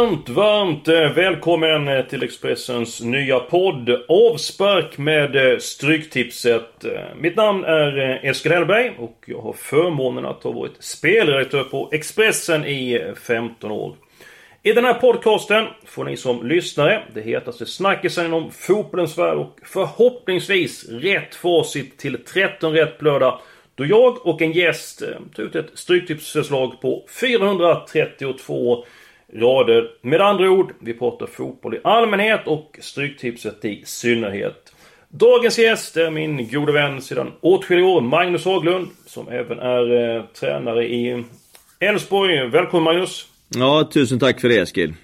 Varmt, varmt eh, välkommen eh, till Expressens nya podd Avspark med eh, Stryktipset. Mitt namn är Eskil Hellberg och jag har förmånen att ha varit spelredaktör på Expressen i 15 år. I den här podcasten får ni som lyssnare det hetaste snackisen inom fotbollens värld och förhoppningsvis rätt facit till 13 rätt på lördag då jag och en gäst tar ut ett Stryktipsförslag på 432 rader. Med andra ord, vi pratar fotboll i allmänhet och Stryktipset i synnerhet. Dagens gäst är min gode vän sedan åtskilliga år, Magnus Haglund, som även är eh, tränare i Elfsborg. Välkommen Magnus! Ja, tusen tack för det Eskil.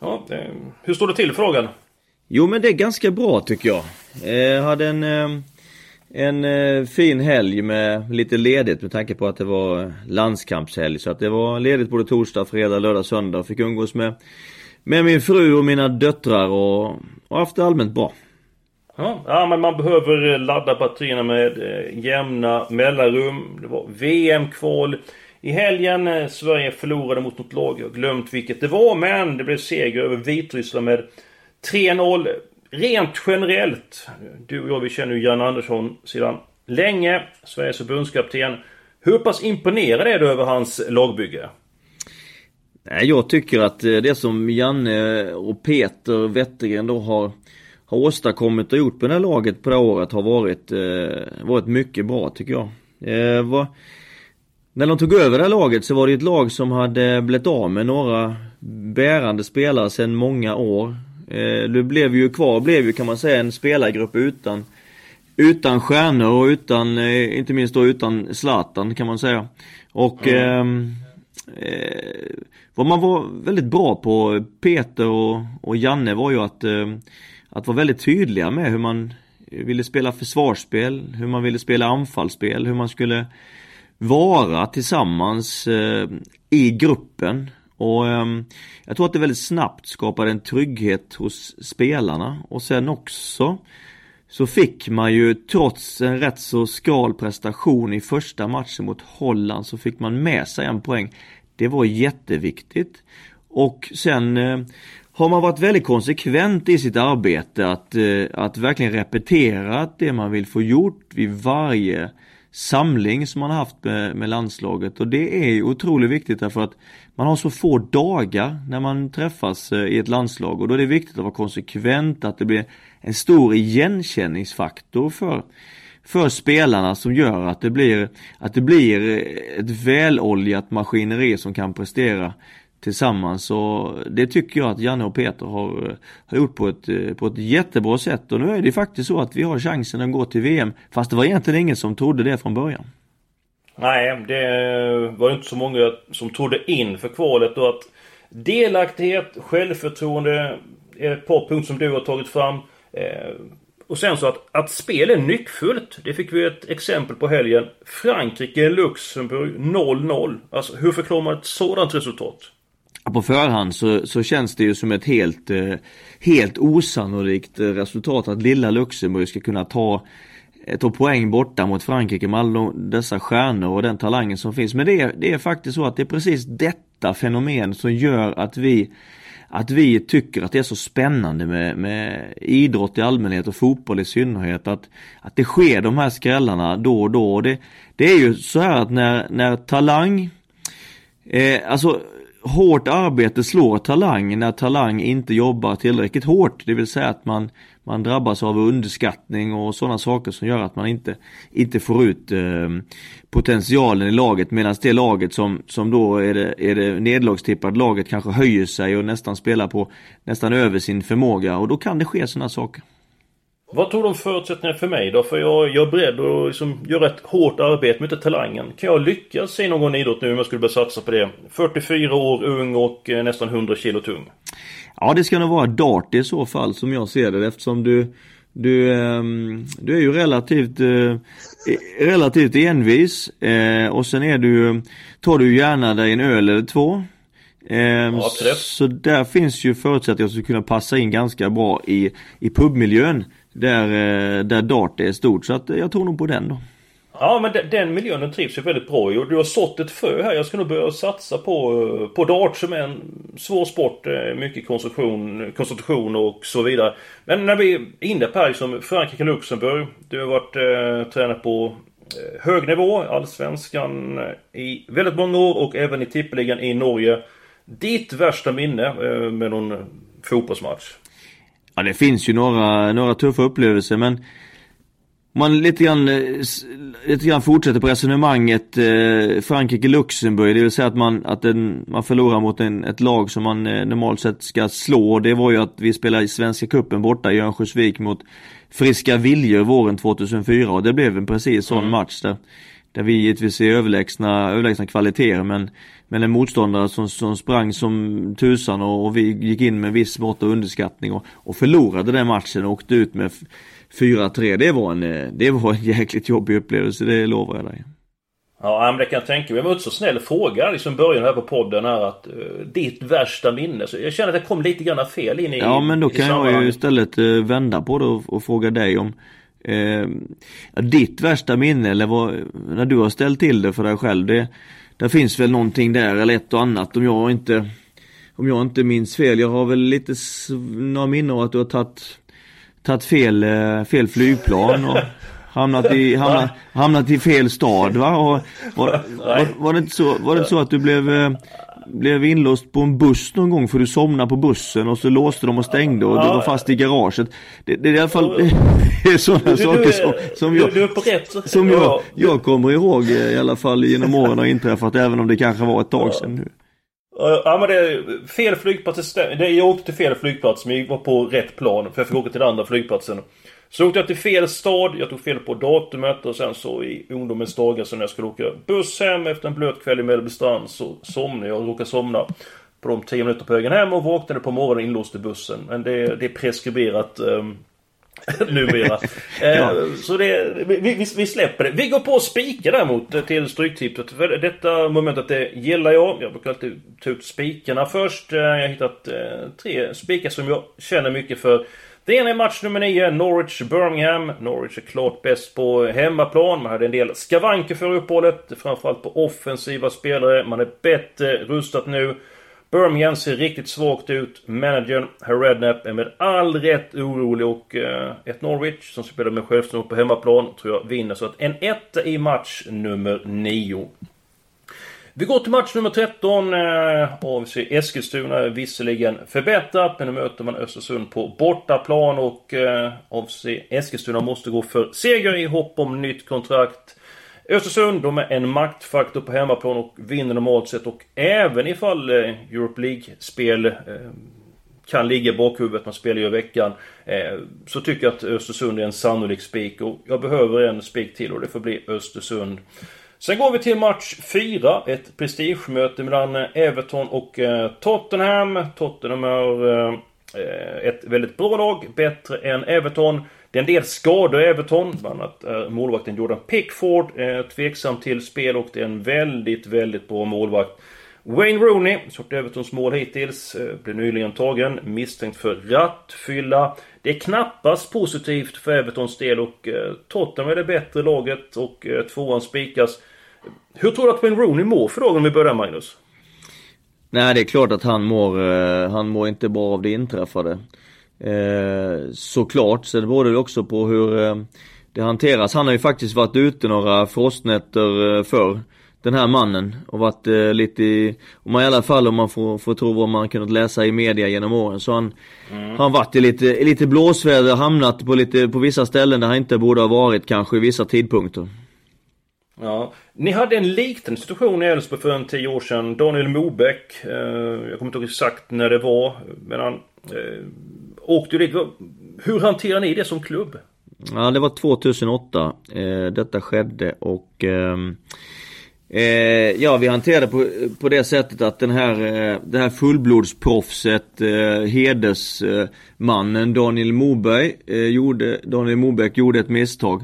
Ja, eh, hur står det till i frågan? Jo men det är ganska bra tycker jag. Jag eh, hade en eh, en eh, fin helg med lite ledigt med tanke på att det var landskampshelg. Så att det var ledigt både torsdag, fredag, lördag, söndag. Fick umgås med, med min fru och mina döttrar och, och haft det allmänt bra. Ja, ja, men man behöver ladda partierna med eh, jämna mellanrum. Det var VM-kval i helgen. Eh, Sverige förlorade mot något lag. Jag har glömt vilket det var. Men det blev seger över Vitryssland med 3-0. Rent generellt, du och jag vi känner ju Jan Andersson sedan länge. Sveriges förbundskapten. Hur pass imponerad är du över hans lagbygge? Jag tycker att eh, det som Janne och Peter Wettergren då har, har åstadkommit och gjort på det här laget på det här året har varit, eh, varit mycket bra tycker jag. Eh, var, när de tog över det här laget så var det ett lag som hade blivit av med några bärande spelare sedan många år. Eh, det blev ju kvar, blev ju kan man säga en spelargrupp utan utan stjärnor och utan, eh, inte minst då utan Zlatan kan man säga. Och mm. eh, vad man var väldigt bra på, Peter och, och Janne var ju att, eh, att vara väldigt tydliga med hur man ville spela försvarsspel, hur man ville spela anfallsspel, hur man skulle vara tillsammans i gruppen. Och ehm, jag tror att det väldigt snabbt skapade en trygghet hos spelarna och sen också så fick man ju trots en rätt så skral prestation i första matchen mot Holland så fick man med sig en poäng. Det var jätteviktigt. Och sen eh, har man varit väldigt konsekvent i sitt arbete att, eh, att verkligen repetera det man vill få gjort vid varje samling som man har haft med, med, landslaget och det är ju otroligt viktigt därför att man har så få dagar när man träffas eh, i ett landslag. Och då är det viktigt att vara konsekvent, att det blir en stor igenkänningsfaktor för för spelarna som gör att det blir att det blir ett väloljat maskineri som kan prestera tillsammans. Och det tycker jag att Janne och Peter har, eh, har gjort på ett, eh, på ett jättebra sätt. Och nu är det faktiskt så att vi har chansen att gå till VM fast det var egentligen ingen som trodde det från början. Nej, det var inte så många som trodde inför kvalet och att delaktighet, självförtroende är ett par punkter som du har tagit fram. Eh, och sen så att, att spel är nyckfullt. Det fick vi ett exempel på helgen. Frankrike-Luxemburg 0-0. Alltså hur förklarar man ett sådant resultat? på förhand så, så känns det ju som ett helt, eh, helt osannolikt resultat att lilla Luxemburg ska kunna ta Eh, ta poäng borta mot Frankrike med alla dessa stjärnor och den talangen som finns. Men det är, det är faktiskt så att det är precis detta fenomen som gör att vi att vi tycker att det är så spännande med, med idrott i allmänhet och fotboll i synnerhet. Att, att det sker de här skrällarna då och då. Och det, det är ju så här att när, när talang eh, alltså hårt arbete slår talang när talang inte jobbar tillräckligt hårt. Det vill säga att man, man drabbas av underskattning och sådana saker som gör att man inte, inte får ut eh, potentialen i laget. Medan det laget som, som då är det, är det nedlagstippade laget kanske höjer sig och nästan spelar på nästan över sin förmåga. Och då kan det ske sådana saker. Vad tror du om förutsättningarna för mig då? För jag, jag är beredd att liksom göra ett hårt arbete med talangen. Kan jag lyckas i någon idrott nu om jag skulle börja satsa på det? 44 år, ung och eh, nästan 100 kilo tung. Ja det ska nog vara dart i så fall som jag ser det eftersom du du, eh, du är ju relativt, eh, relativt envis eh, och sen är du, tar du gärna dig en öl eller två. Ehm, ja, så där finns ju förutsättningar att kunna passa in ganska bra i, i pubmiljön. Där, eh, där dart är stort. Så att eh, jag tror nog på den då. Ja men den, den miljön den trivs ju väldigt bra i. Och du har sått ett frö här. Jag ska nog börja satsa på, eh, på dart som är en svår sport. Mycket konstruktion, koncentration och så vidare. Men när vi är inne på här som Frankrike Luxemburg. Du har varit eh, tränare på hög nivå, allsvenskan i väldigt många år och även i tippeligan i Norge. Ditt värsta minne eh, med någon fotbollsmatch? Ja det finns ju några, några tuffa upplevelser men man lite grann, eh, lite grann fortsätter på resonemanget eh, Frankrike-Luxemburg, det vill säga att man, att en, man förlorar mot en, ett lag som man eh, normalt sett ska slå. Det var ju att vi spelade i Svenska Kuppen borta i Örnsköldsvik mot Friska Viljor våren 2004 och det blev en precis sån mm. match där, där vi givetvis är överlägsna, överlägsna kvaliteter men, men en motståndare som, som sprang som tusan och, och vi gick in med viss mått av underskattning och, och förlorade den matchen och åkte ut med 4-3. Det var en, eh, det var en jäkligt jobbig upplevelse, det lovar jag dig. Ja, men det kan jag tänka mig. Det var inte så snäll fråga liksom början här på podden här att uh, ditt värsta minne. Så jag känner att jag kom lite grann fel in i Ja, men då kan jag ju istället uh, vända på det och, och fråga dig om uh, ditt värsta minne eller vad, när du har ställt till det för dig själv. Det, det finns väl någonting där eller ett och annat om jag inte om jag inte minns fel. Jag har väl lite några minnen av att du har tagit tagit fel, eh, fel flygplan och hamnat i, hamnat, hamnat i fel stad va? Och, var, var, var, det inte så, var det inte så att du blev, eh, blev inlåst på en buss någon gång för du somnade på bussen och så låste de och stängde och du var fast i garaget. Det, det är i alla fall sådana saker som, som, jag, som jag, jag kommer ihåg eh, i alla fall genom åren har inträffat även om det kanske var ett tag sedan nu. Ja men det är fel flygplats. Det, jag åkte till fel flygplats men jag var på rätt plan. För jag fick åka till den andra flygplatsen. Så åkte jag till fel stad. Jag tog fel på datumet och sen så i ungdomens dagar så när jag skulle åka buss hem efter en blöt kväll i Mellbystrand så somnade jag och råkade somna. På de 10 minuter på vägen hem och vaknade på morgonen inlåst i bussen. Men det, det är preskriberat. Um, numera. ja. Eh, så det, vi, vi, släpper det. Vi går på spika däremot till Stryktipset. För detta momentet det gillar jag. Jag brukar alltid ta ut spikarna först. Eh, jag har hittat eh, tre spikar som jag känner mycket för. Det ena är match nummer 9, Norwich-Birmingham. Norwich är klart bäst på hemmaplan. Man hade en del skavanker för uppehållet. Framförallt på offensiva spelare. Man är bättre rustat nu. Birmingham ser riktigt svagt ut. Managern, Herr Redknapp, är med all rätt orolig och eh, ett Norwich som spelar med självständighet på hemmaplan tror jag vinner. Så att en etta i match nummer 9. Vi går till match nummer 13. Eh, AFC Eskilstuna är visserligen förbättrat, men nu möter man Östersund på bortaplan och eh, AFC Eskilstuna måste gå för seger i hopp om nytt kontrakt. Östersund, de är en maktfaktor på hemmaplan och vinner normalt sett och även ifall eh, Europe League-spel kan ligga i bakhuvudet, man spelar ju i veckan. Så tycker jag att Östersund är en sannolik spik och jag behöver en spik till och det får bli Östersund. Sen går vi till match 4, ett prestigemöte mellan eh, Everton och eh, Tottenham. Tottenham är eh, ett väldigt bra lag, bättre än Everton. Det är en del skador i Everton. Bland annat är målvakten Jordan Pickford tveksam till spel och det är en väldigt, väldigt bra målvakt. Wayne Rooney, som gjort Evertons mål hittills, blev nyligen tagen misstänkt för rattfylla. Det är knappast positivt för Evertons del och Tottenham är det bättre laget och tvåan spikas. Hur tror du att Wayne Rooney mår för dagen om vi börjar Magnus? Nej det är klart att han mår, eh, han mår inte bra av det inträffade. Eh, såklart, sen beror det också på hur eh, det hanteras. Han har ju faktiskt varit ute några frostnätter eh, förr. Den här mannen och varit eh, lite i, om man i alla fall om man får, får tro vad man kunnat läsa i media genom åren så han mm. Han varit i lite, i lite blåsväder, hamnat på lite, på vissa ställen där han inte borde ha varit kanske i vissa tidpunkter. Ja, ni hade en liten situation i Elfsborg för en tio år sedan. Daniel Mobeck, eh, jag kommer inte ihåg exakt när det var, men han eh, åkte ju dit. hur hanterar ni det som klubb? Ja det var 2008 eh, detta skedde och ehm, Eh, ja, vi hanterade på, på det sättet att den här, eh, det här fullblodsproffset, eh, hedersmannen Daniel Moberg, eh, gjorde, Daniel Moberg gjorde ett misstag.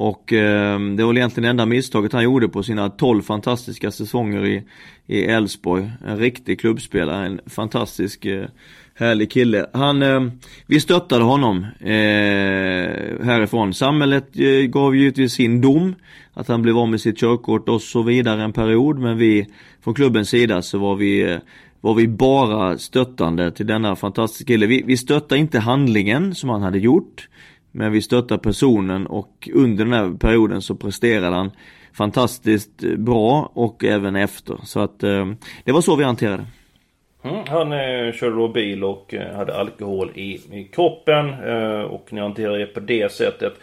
Och eh, det var egentligen det enda misstaget han gjorde på sina 12 fantastiska säsonger i, i Elfsborg. En riktig klubbspelare, en fantastisk eh, härlig kille. Han, eh, vi stöttade honom eh, härifrån. Samhället eh, gav givetvis sin dom. Att han blev av med sitt körkort och så vidare en period. Men vi från klubbens sida så var vi eh, var vi bara stöttande till denna fantastiska kille. Vi, vi stöttade inte handlingen som han hade gjort. Men vi stöttar personen och under den här perioden så presterade han fantastiskt bra och även efter. Så att eh, det var så vi hanterade. Mm, han eh, körde då bil och eh, hade alkohol i, i kroppen eh, och ni hanterade det på det sättet.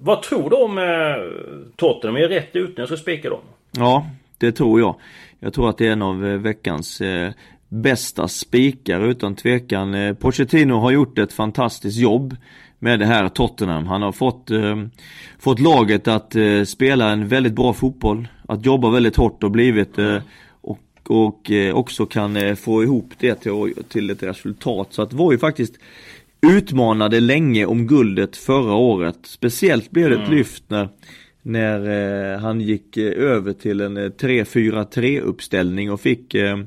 Vad tror du om eh, Tottenham? Är rätt ut när jag ska spika dem? Ja, det tror jag. Jag tror att det är en av eh, veckans eh, bästa spikar utan tvekan. Eh, Pochettino har gjort ett fantastiskt jobb med det här Tottenham. Han har fått, eh, fått laget att eh, spela en väldigt bra fotboll. Att jobba väldigt hårt och blivit eh, och, och eh, också kan eh, få ihop det till, till ett resultat. Så att det var ju faktiskt utmanade länge om guldet förra året. Speciellt blev det ett mm. lyft när när eh, han gick eh, över till en eh, 3-4-3 uppställning och fick, eh,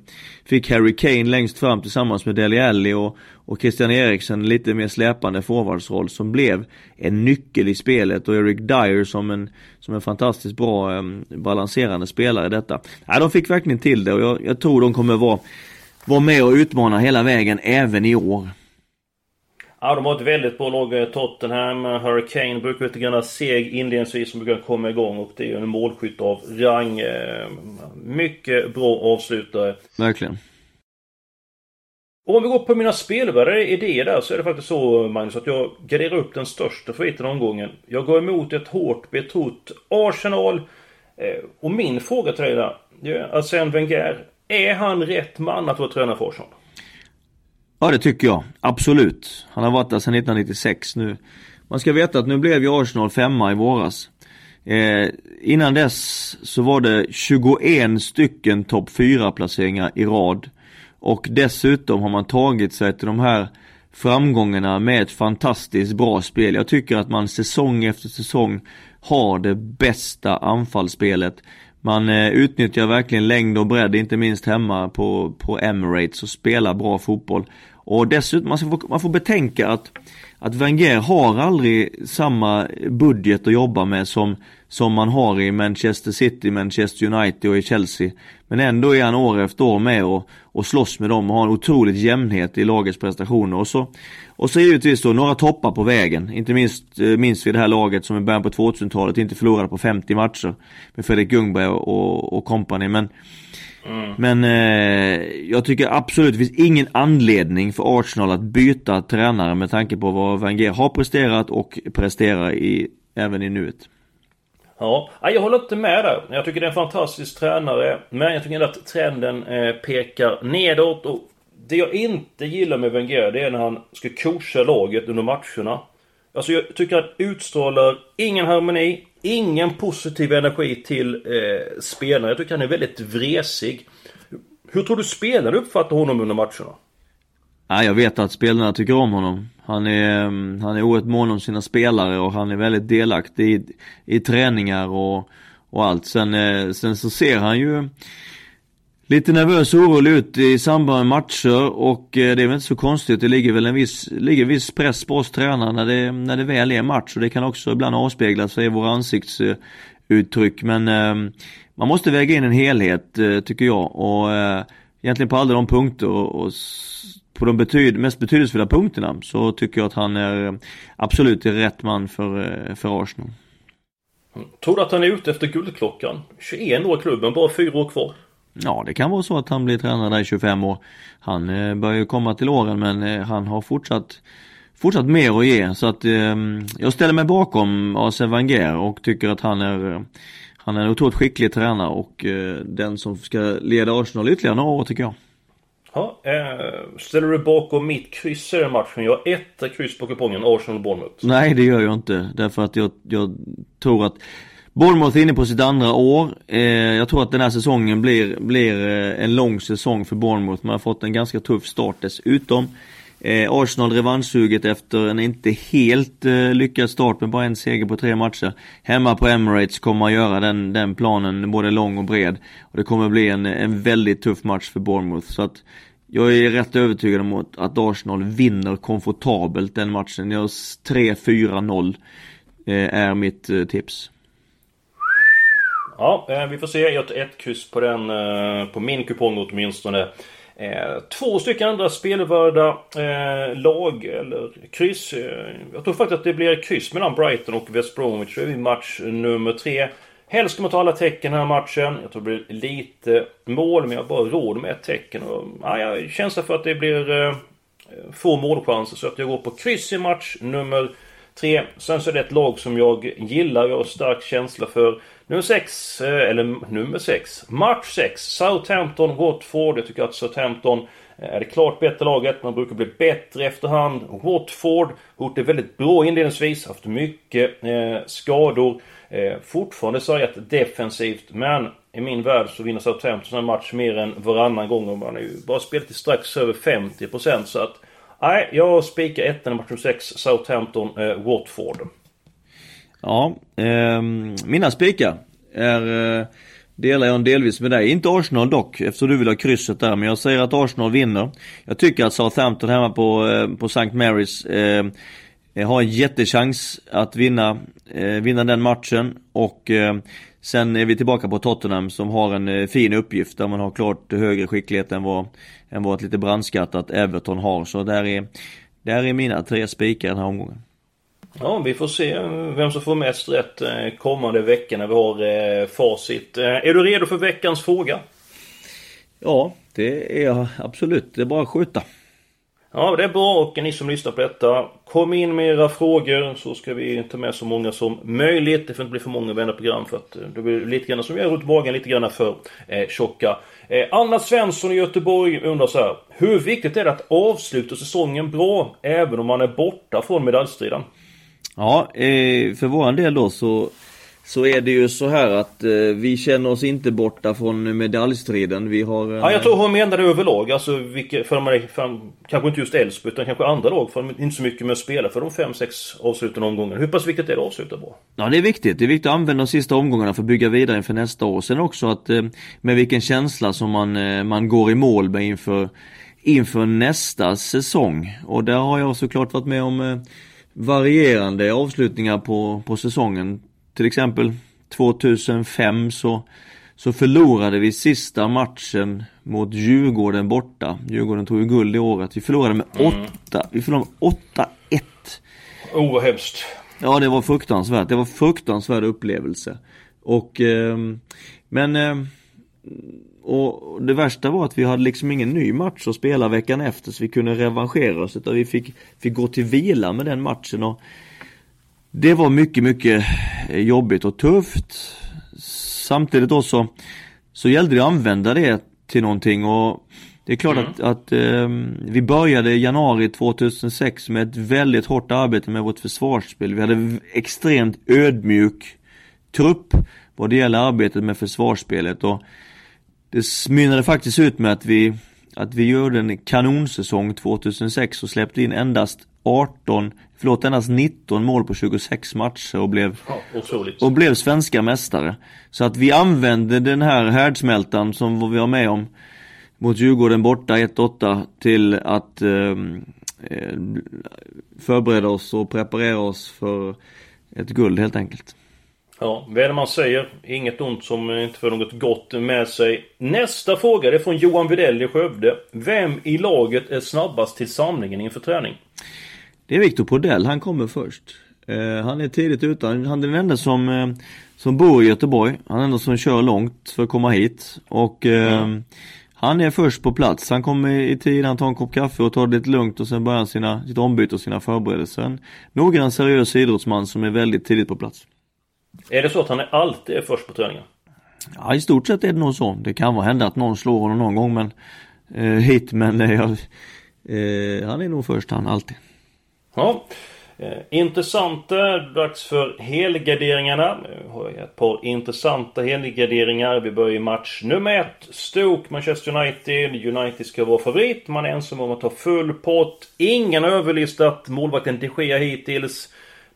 fick Harry Kane längst fram tillsammans med Dele Alli och, och Christian Eriksen lite mer släpande forwardsroll som blev en nyckel i spelet och Eric Dyer som en, som en fantastiskt bra eh, balanserande spelare i detta. Ja, de fick verkligen till det och jag, jag tror de kommer vara, vara med och utmana hela vägen även i år. Ja, de har ett väldigt bra lag. Eh, Tottenham, Hurricane brukar lite grann seg inledningsvis som brukar komma igång och det är ju en målskytt av rang. Eh, mycket bra avslutare. Verkligen. Och om vi går på mina spelvärda idéer där så är det faktiskt så Magnus att jag garderar upp den största favoriten omgången. Jag går emot ett hårt betrott Arsenal. Eh, och min fråga till dig där, Arsène Wenger. Är han rätt man att vara tränare för Arsenal? Ja det tycker jag, absolut. Han har varit där sedan 1996 nu. Man ska veta att nu blev ju Arsenal femma i våras. Eh, innan dess så var det 21 stycken topp 4 placeringar i rad. Och dessutom har man tagit sig till de här framgångarna med ett fantastiskt bra spel. Jag tycker att man säsong efter säsong har det bästa anfallsspelet. Man eh, utnyttjar verkligen längd och bredd, inte minst hemma på, på Emirates och spelar bra fotboll. Och dessutom, man, få, man får betänka att, att Wenger har aldrig samma budget att jobba med som, som man har i Manchester City, Manchester United och i Chelsea. Men ändå är han år efter år med och, och slåss med dem och har en otroligt jämnhet i lagets prestationer. Och så, och så givetvis då några toppar på vägen. Inte minst eh, minst vid det här laget som i början på 2000-talet inte förlorade på 50 matcher. Med Fredrik Ljungberg och, och kompani. Men Mm. Men eh, jag tycker absolut det finns ingen anledning för Arsenal att byta tränare med tanke på vad Wenger har presterat och presterar i, även i nuet. Ja, jag håller inte med där. Jag tycker det är en fantastisk tränare. Men jag tycker att trenden eh, pekar nedåt. Och det jag inte gillar med Wenger, det är när han ska coacha laget under matcherna. Alltså jag tycker att utstrålar ingen harmoni, ingen positiv energi till eh, spelarna. Jag tycker han är väldigt vresig. Hur tror du spelarna uppfattar honom under matcherna? Ja, jag vet att spelarna tycker om honom. Han är, mm, han är oerhört mån om sina spelare och han är väldigt delaktig i, i träningar och, och allt. Sen, eh, sen så ser han ju lite nervös och orolig ut i samband med matcher och eh, det är väl inte så konstigt. Det ligger väl en viss, ligger viss press på oss tränare när det, när det väl är match och det kan också ibland avspegla sig i våra ansiktsuttryck. Men eh, man måste väga in en helhet eh, tycker jag och eh, egentligen på alla de punkter och, och på de betyd, mest betydelsefulla punkterna så tycker jag att han är eh, absolut rätt man för, eh, för Arsenal. Tror du att han är ute efter guldklockan? 21 år i klubben, bara fyra år kvar. Ja, det kan vara så att han blir tränare där i 25 år. Han eh, börjar ju komma till åren men eh, han har fortsatt fortsatt mer att ge så att eh, jag ställer mig bakom Arsene Wenger och tycker att han är han är en otroligt skicklig tränare och eh, den som ska leda Arsenal ytterligare några år tycker jag. Ja, eh, ställer du bakom mitt kryss i den matchen? Jag har ett kryss på kupongen, Arsenal-Bournemouth. Nej, det gör jag inte. Därför att jag, jag tror att Bournemouth är inne på sitt andra år. Eh, jag tror att den här säsongen blir, blir eh, en lång säsong för Bournemouth. Man har fått en ganska tuff start dessutom. Eh, Arsenal revanschsuget efter en inte helt eh, lyckad start med bara en seger på tre matcher. Hemma på Emirates kommer man göra den, den planen både lång och bred. Och det kommer bli en, en väldigt tuff match för Bournemouth. Så att jag är rätt övertygad om att Arsenal vinner komfortabelt den matchen. 3-4-0 eh, är mitt eh, tips. Ja, eh, vi får se. Jag tar ett kryss på den, eh, på min kupong åtminstone. Eh, två stycken andra spelvärda lag, eller kryss. Jag tror faktiskt att det blir kryss mellan Brighton och West Bromwich. i match nummer tre. Helst ska man ta alla tecken den här matchen. Jag tror det blir lite mål, men jag har bara råd med ett tecken. Och, ja, jag känsla för att det blir få målchanser. Så att jag går på kryss i match nummer tre. Sen så är det ett lag som jag gillar. Jag har stark känsla för. Nummer 6, eh, eller nummer 6. Match 6. Southampton, Watford. Jag tycker att Southampton eh, är det klart bättre laget. Man brukar bli bättre efterhand. Watford har gjort det väldigt bra inledningsvis. Haft mycket eh, skador. Eh, fortfarande sargat defensivt. Men i min värld så vinner Southampton en match mer än varannan gång. Och man har ju bara spelat till strax över 50% så att... Nej, jag spikar ettan i match 6. Southampton, eh, Watford. Ja, eh, mina spikar är eh, delar jag delvis med dig. Inte Arsenal dock, eftersom du vill ha krysset där. Men jag säger att Arsenal vinner. Jag tycker att Southampton hemma på, eh, på St. Mary's eh, har en jättechans att vinna, eh, vinna den matchen. Och eh, sen är vi tillbaka på Tottenham som har en eh, fin uppgift där man har klart högre skicklighet än vad, än vad ett lite brandskattat Everton har. Så där är, där är mina tre spikar den här omgången. Ja, vi får se vem som får mest rätt eh, kommande vecka när vi har eh, facit. Eh, är du redo för veckans fråga? Ja, det är jag absolut. Det är bara att skjuta. Ja, det är bra och ni som lyssnar på detta. Kom in med era frågor så ska vi ta med så många som möjligt. Det får inte bli för många vända program för att det blir lite grann som jag runt magen, lite grann för eh, tjocka. Eh, Anna Svensson i Göteborg undrar så här. Hur viktigt är det att avsluta säsongen bra även om man är borta från medaljstriden? Ja, eh, för våran del då så så är det ju så här att eh, vi känner oss inte borta från medaljstriden. Vi har... Eh... Ja, jag tror hon menade överlag. Alltså, vilka, för de, för, kanske inte just Elfsborg utan kanske andra lag. För de inte så mycket med att spela för de fem, sex avslutande omgångarna. Hur pass viktigt är det att avsluta bra? Ja, det är viktigt. Det är viktigt att använda de sista omgångarna för att bygga vidare inför nästa år. Sen också att eh, med vilken känsla som man, eh, man går i mål med inför, inför nästa säsong. Och där har jag såklart varit med om eh, varierande avslutningar på, på säsongen. Till exempel 2005 så, så förlorade vi sista matchen mot Djurgården borta. Djurgården tog ju guld i året. Vi förlorade med 8, mm. vi förlorade med 8-1. Oh, vad hemskt. Ja, det var fruktansvärt. Det var fruktansvärd upplevelse. Och, eh, men eh, och det värsta var att vi hade liksom ingen ny match att spela veckan efter så vi kunde revanschera oss utan vi fick, fick gå till vila med den matchen och Det var mycket, mycket jobbigt och tufft Samtidigt då så, så gällde det att använda det till någonting och det är klart mm. att, att eh, vi började januari 2006 med ett väldigt hårt arbete med vårt försvarsspel. Vi hade extremt ödmjuk trupp vad det gäller arbetet med försvarsspelet och det mynnade faktiskt ut med att vi, att vi gjorde en kanonsäsong 2006 och släppte in endast 18, förlåt endast 19 mål på 26 matcher och blev, ja, och blev svenska mästare. Så att vi använde den här härdsmältan som vi var med om mot Djurgården borta 1-8 till att ehm, eh, förbereda oss och preparera oss för ett guld helt enkelt. Ja, vad är det man säger? Inget ont som inte för något gott med sig. Nästa fråga är från Johan Widell i Skövde. Vem i laget är snabbast till samlingen inför träning? Det är Viktor Prodell, han kommer först. Eh, han är tidigt ute, han är den enda som, eh, som bor i Göteborg. Han är den enda som kör långt för att komma hit. Och eh, mm. han är först på plats. Han kommer i tid, han tar en kopp kaffe och tar det lite lugnt och sen börjar han sina, sitt ombyte och sina förberedelser. En noggrann, seriös idrottsman som är väldigt tidigt på plats. Är det så att han alltid är först på träningen? Ja, i stort sett är det nog så. Det kan vara hända att någon slår honom någon gång men eh, hit men jag, eh, han är nog först han alltid. Ja. Eh, intressant dags för helgarderingarna. Vi har ett par intressanta helgarderingar. Vi börjar i match nummer ett. Stoke, Manchester United. United ska vara favorit. Man är ensam om att ta full pott. Ingen har överlistat målvakten de Gea hittills.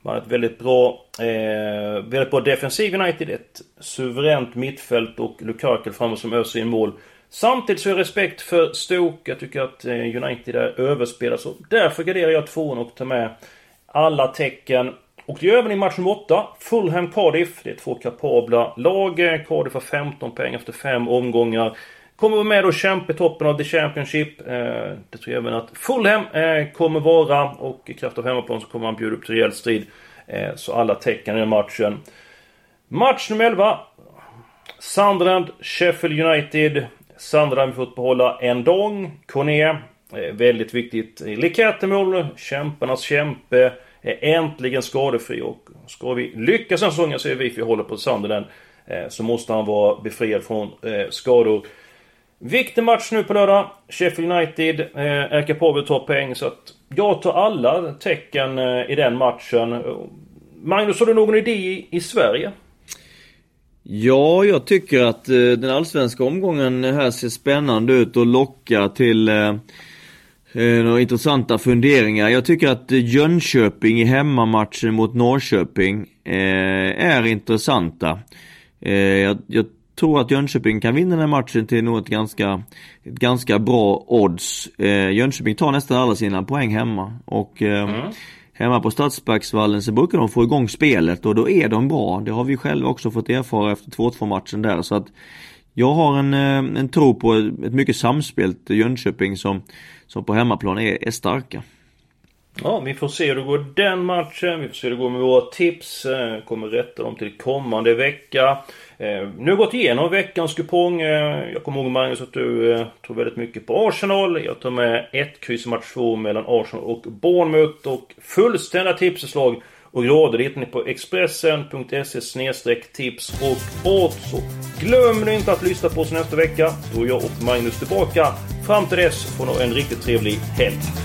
Man har ett väldigt bra, eh, väldigt bra defensiv United. Ett suveränt mittfält och Lukaku framme som öser in mål. Samtidigt så har jag respekt för Stoke. Jag tycker att eh, United är överspelade. Så därför garderar jag tvåan och tar med alla tecken. Och det gör även i match nummer 8. Fulham Cardiff. Det är två kapabla lag. Eh, Cardiff har 15 poäng efter fem omgångar. Kommer vara med och kämpa i toppen av The Championship. Eh, det tror jag även att Fulham eh, kommer vara. Och i kraft av hemmaplan så kommer man bjuda upp till rejäl strid. Eh, så alla tecken i den matchen. Match nummer 11. Sunderland, Sheffield United. Sunderland har fått behålla en dag. Corné. Eh, väldigt viktigt. Eh, Likettemål. Kämparnas kämpe är äntligen skadefri och ska vi lyckas den säsongen så är vi för vi håller på Sunderland eh, så måste han vara befriad från eh, skador. Viktig match nu på lördag. Sheffield United eh, är kapabel att ta poäng så att jag tar alla tecken eh, i den matchen. Magnus, har du någon idé i Sverige? Ja, jag tycker att eh, den allsvenska omgången här ser spännande ut och lockar till eh, eh några intressanta funderingar. Jag tycker att Jönköping i hemmamatchen mot Norrköping är intressanta. Jag, jag, tror att Jönköping kan vinna den här matchen till nog ett ganska, ett ganska bra odds. Eh, Jönköping tar nästan alla sina poäng hemma och eh, mm. Hemma på Stadsparksvallen så brukar de få igång spelet och då är de bra. Det har vi själva också fått erfara efter 2-2 matchen där så att jag har en, eh, en tro på ett mycket samspelt Jönköping som, som på hemmaplan är, är starka. Ja, vi får se hur det går den matchen. Vi får se hur det går med våra tips. Eh, kommer rätta dem till kommande vecka. Eh, nu har vi gått igenom veckans kupong. Eh, jag kommer ihåg Magnus att du eh, tror väldigt mycket på Arsenal. Jag tar med ett kryss i match 2 mellan Arsenal och Bournemouth. Och fullständiga tipsförslag och grader hittar ni på Expressen.se tips och odds. Och glöm nu inte att lyssna på oss nästa vecka. Då är jag och Magnus tillbaka. Fram till dess får ni en riktigt trevlig helg.